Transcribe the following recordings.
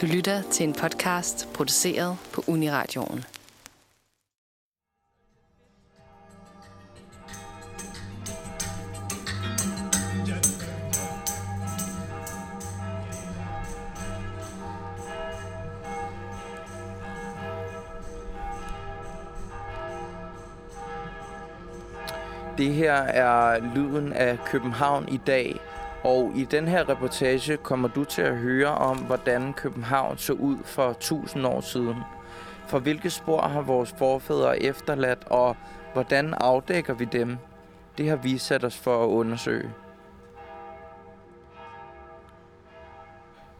Du lytter til en podcast produceret på Uniradioen. Det her er lyden af København i dag, og i den her reportage kommer du til at høre om, hvordan København så ud for 1000 år siden. For hvilke spor har vores forfædre efterladt, og hvordan afdækker vi dem? Det har vi sat os for at undersøge.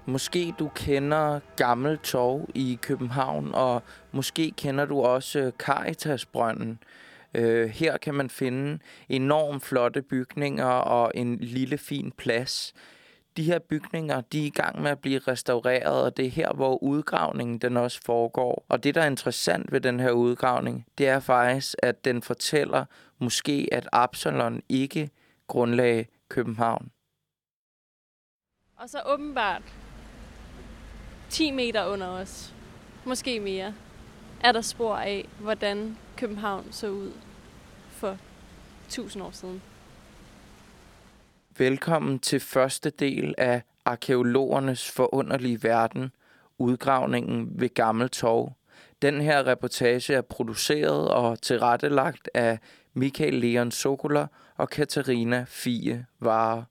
Måske du kender Gammel Torv i København, og måske kender du også Caritasbrønden. Øh, her kan man finde enormt flotte bygninger og en lille fin plads. De her bygninger de er i gang med at blive restaureret, og det er her, hvor udgravningen den også foregår. Og det, der er interessant ved den her udgravning, det er faktisk, at den fortæller måske, at Absalon ikke grundlagde København. Og så åbenbart 10 meter under os, måske mere, er der spor af, hvordan København så ud for 1000 år siden. Velkommen til første del af Arkeologernes forunderlige verden, udgravningen ved Gammel Torv. Den her reportage er produceret og tilrettelagt af Michael Leon Sokola og Katarina Fie Vare.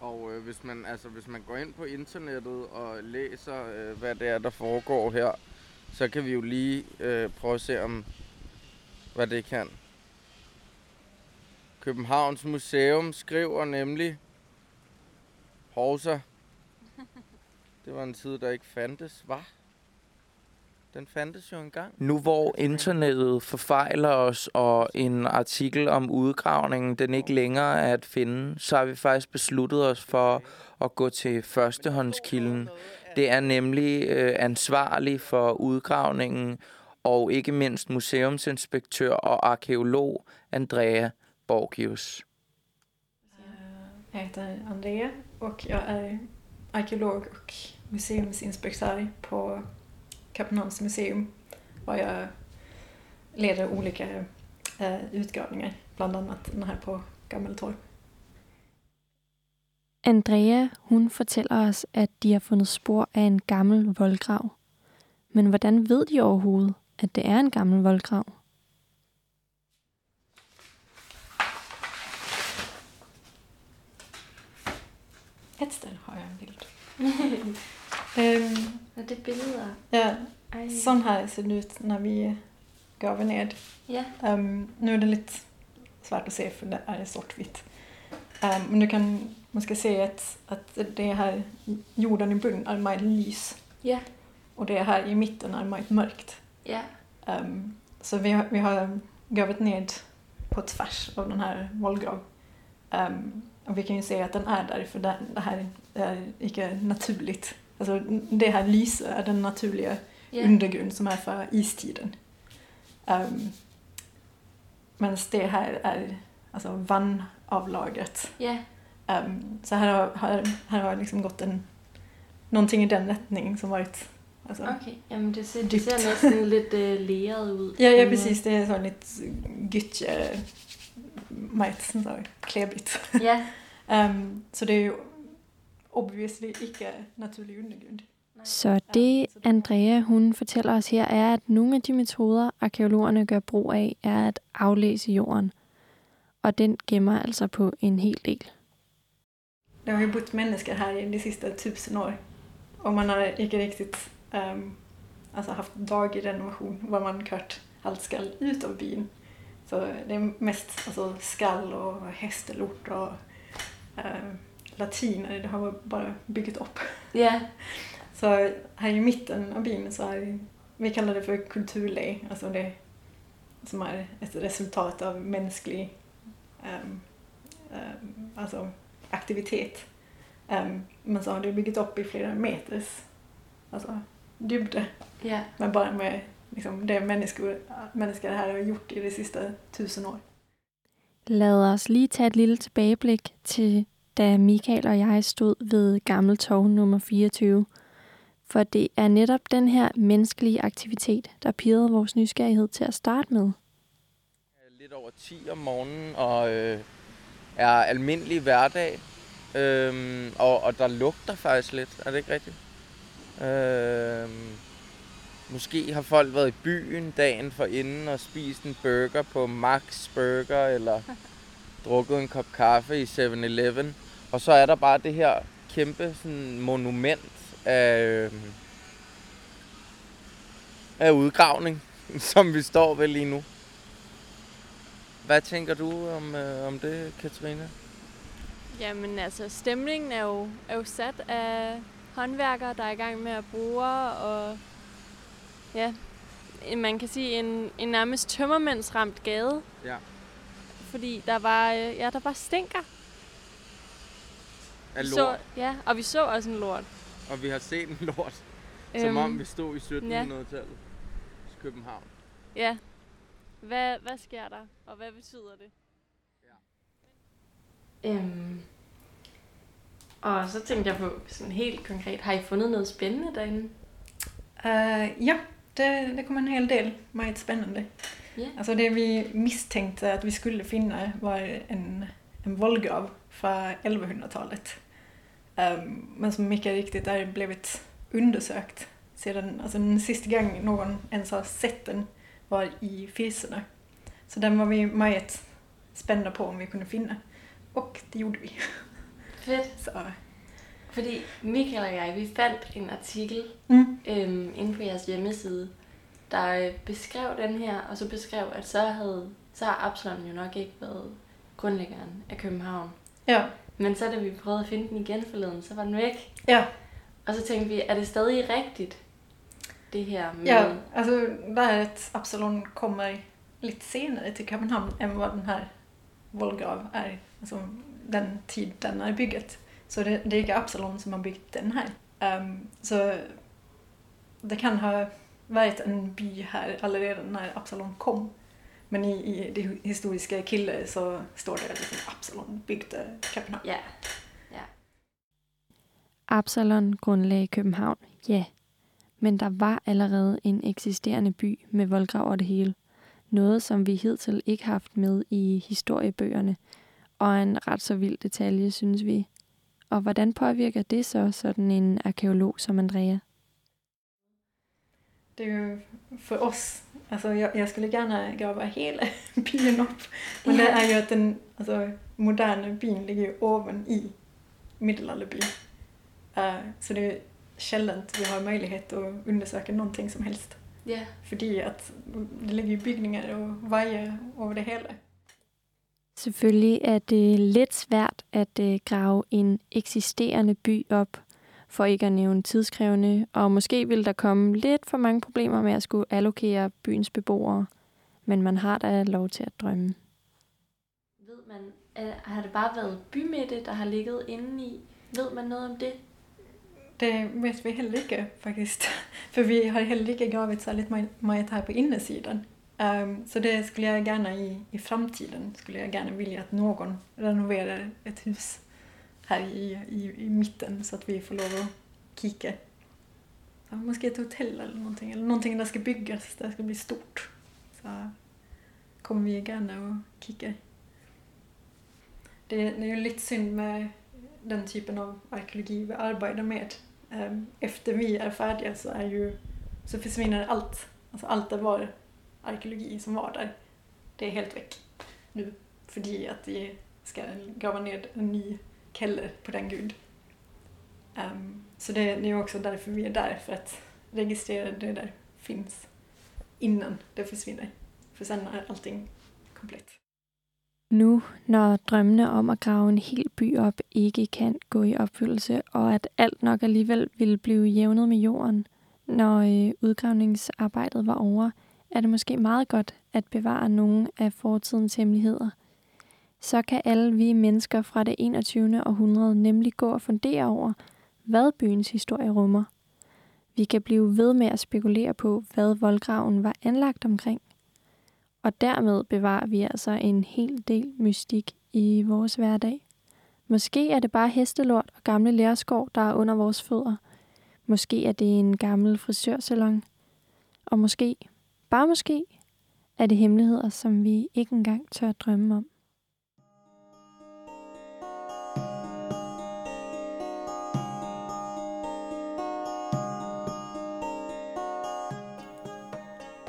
Og øh, hvis, man, altså, hvis man går ind på internettet og læser, øh, hvad det er, der foregår her, så kan vi jo lige øh, prøve at se, om hvad det kan. Københavns Museum skriver nemlig, Horser. det var en tid, der ikke fandtes, var. Den fandtes jo engang. Nu hvor internettet forfejler os, og en artikel om udgravningen, den ikke længere er at finde, så har vi faktisk besluttet os for at gå til førstehåndskilden. Det er nemlig øh, ansvarlig for udgravningen, og ikke mindst museumsinspektør og arkeolog Andrea Borgius. Jag heter Andrea och jag är arkeolog och museumsinspektör på Köpenhamns museum och jag leder olika eh, utgravningar, bland annat den här på Gammeltorv. Andrea, hun fortæller os, at de har fundet spor af en gammel voldgrav. Men hvordan ved de overhovedet, at det er en gammel voldgrav? Ett ställe har jag en bild. um, Er det billeder? ja, Ej. här ser det ut när vi gräver ned. Ja. Um, nu är det lite svårt att se för det är svartvitt. Um, men du kan måske se att, att det här jorden i bunden är mer lys Ja. och det här i mitten är mer mörkt. Ja. Um, så vi har, vi har grävt ned på tvärs av den här våldgrav. Um, och vi kan ju se att den är där för det, det här är inte naturligt. Alltså det här lyset är den naturliga Ja. undergrund som är för istiden. Um, Medan det här är alltså vannavlagret. Ja. Um, så här har, här, här har liksom gått en, någonting i den riktning som varit alltså, Okay. Jamen, det ser, det ser lidt øh, læret ud. Ja, ja precis. Det är så lite gyttje, sådan så klebigt. Ja. Um, så det är ju obviously ikke naturlig undergrund. Så det, Andrea hun fortæller os her, er, at nogle af de metoder, arkeologerne gør brug af, er at aflæse jorden. Og den gemmer altså på en hel del. Det har ju bott människor här i de sista tusen år. Och man har inte riktigt um, alltså haft daglig renovation var man kört allt skall ut av byn. Så det är mest alltså, skall och hästelort och um, latiner. Det har bara byggt upp. Ja. Så här i mitten av byn så är vi kallar det för kulturle, alltså det som är ett resultat av mänsklig um, um, alltså aktivitet. Um, men så har det byggt upp i flera meters alltså, dybde, Ja. men bara med liksom, det människor, människor här har gjort i de sista tusen år. Lad os lige tage et lille tilbageblik til da Michael og jeg stod ved Gammel Torv nummer 24. For det er netop den her menneskelige aktivitet, der pirrede vores nysgerrighed til at starte med. Lidt over 10 om morgenen og øh, er almindelig hverdag. Øhm, og, og der lugter faktisk lidt, er det ikke rigtigt? Øhm, måske har folk været i byen dagen for inden og spist en burger på Max Burger, eller drukket en kop kaffe i 7-Eleven. Og så er der bare det her kæmpe sådan, monument af, øh, af udgravning, som vi står ved lige nu. Hvad tænker du om, øh, om det, Katrine? Jamen altså, stemningen er jo, er jo sat af håndværkere, der er i gang med at bruge, og ja, man kan sige en, en nærmest tømmermændsramt gade. Ja. Fordi der var, øh, ja, der var stinker. Af lort. Så, ja, og vi så også en lort. Og vi har set en lort, som Øhm, om vi stod i 1700-tallet i København. Ja. Hvad, hvad sker der, og hvad betyder det? Øhm. Og så tænkte jeg på sådan helt konkret, har I fundet noget spændende derinde? Eh, ja, det, det kom en hel del meget spännande. Ja. Alltså det vi misstänkte att vi skulle finna var en, en vollgrav från 1100-talet. Ehm, men som mycket riktigt är blivit undersökt sedan, alltså den sista gången någon ens har sett den var i Firserna. Så den var vi meget spända på om vi kunde finna. Och det gjorde vi. Fedt. Så, Fordi Michael og jeg, vi fandt en artikel mm, øhm, inde på jeres hjemmeside, der øh, beskrev den her, og så beskrev, at så, havde, så har Absalon jo nok ikke været grundlæggeren af København. ja, Men så da vi prøvede at finde den igen forleden, så var den væk. ja, Og så tænkte vi, er det stadig rigtigt, det her med... Ja, alltså det är att Absalon kommer lite senare till Köpenhamn än vad den här vollgrav är. Alltså den tid den är bygget. Så det, det är inte Absalon som har byggt den här. Ehm, så det kan ha varit en by här allerede när Absalon kom. Men i, i det historiska kilde så står det liksom Absalon byggde Köpenhamn. Ja. ja. Absalon grundlagde København, ja. Men der var allerede en eksisterende by med voldgrav og det hele. Noget, som vi hidtil ikke har haft med i historiebøgerne. Og en ret så vild detalje, synes vi. Og hvordan påvirker det så sådan en arkeolog som Andrea? Det är ju för oss, alltså jag, jag skulle gärna grava hela byn upp. Men det är ju att den alltså, moderna byn ligger ju oven i middelalderbyn. Eh, så det sällan vi har möjlighet att undersöka någonting som helst. Ja. Fordi att det ligger ju byggningar och vajer over det hele. Selvfølgelig er det lidt svært at øh, grave en eksisterende by op, for ikke at nævne tidskrævende, og måske vil der komme lidt for mange problemer med at skulle allokere byens beboere, men man har da lov til at drømme. Ved man, har det bare været bymidte, der har ligget inde i? Ved man noget om det? Det vet vi heller ikke faktiskt. För vi har heller ikke gravit särskilt meget här på innersidan. Ehm, um, så det skulle jag gärna i, i framtiden skulle jag gärna vilja att någon renoverar ett hus här i, i, i mitten så att vi får lov att kika. Ja, måske ett hotell eller någonting, eller någonting där ska byggas, där ska bli stort. Så kommer vi gärna och kika. Det, det är ju lite synd med den typen av arkeologi vi arbetar med. Ehm, efter vi är färdiga så, är ju, så försvinner allt. Alltså allt det var arkeologi som var där. Det är helt väck nu. För att vi ska grava ner en ny keller på den gud. Ehm, så det, det är också därför vi är där, för att registrera det där finns innan det försvinner. För sen är allting komplett. Nu, når drømmene om at grave en hel by op ikke kan gå i opfyldelse, og at alt nok alligevel ville blive jævnet med jorden, når øh, udgravningsarbejdet var over, er det måske meget godt at bevare nogle af fortidens hemmeligheder. Så kan alle vi mennesker fra det 21. århundrede nemlig gå og fundere over, hvad byens historie rummer. Vi kan blive ved med at spekulere på, hvad voldgraven var anlagt omkring. Og dermed bevarer vi altså en hel del mystik i vores hverdag. Måske er det bare hestelort og gamle lærskår, der er under vores fødder. Måske er det en gammel frisørsalon. Og måske, bare måske, er det hemmeligheder, som vi ikke engang tør drømme om.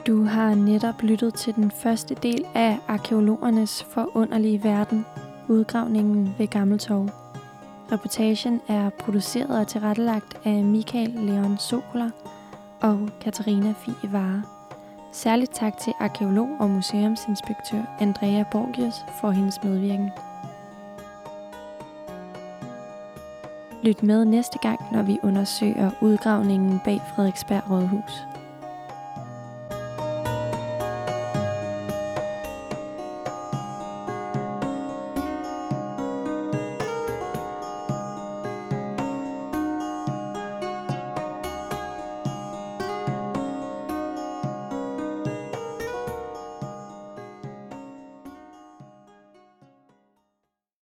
Du har netop lyttet til den første del af arkeologernes forunderlige verden, udgravningen ved Gammeltorv. Reportagen er produceret og tilrettelagt af Michael Leon Sokola og Katarina Fie Vare. Særligt tak til arkeolog og museumsinspektør Andrea Borgius for hendes medvirken. Lyt med næste gang, når vi undersøger udgravningen bag Frederiksberg Rådhus.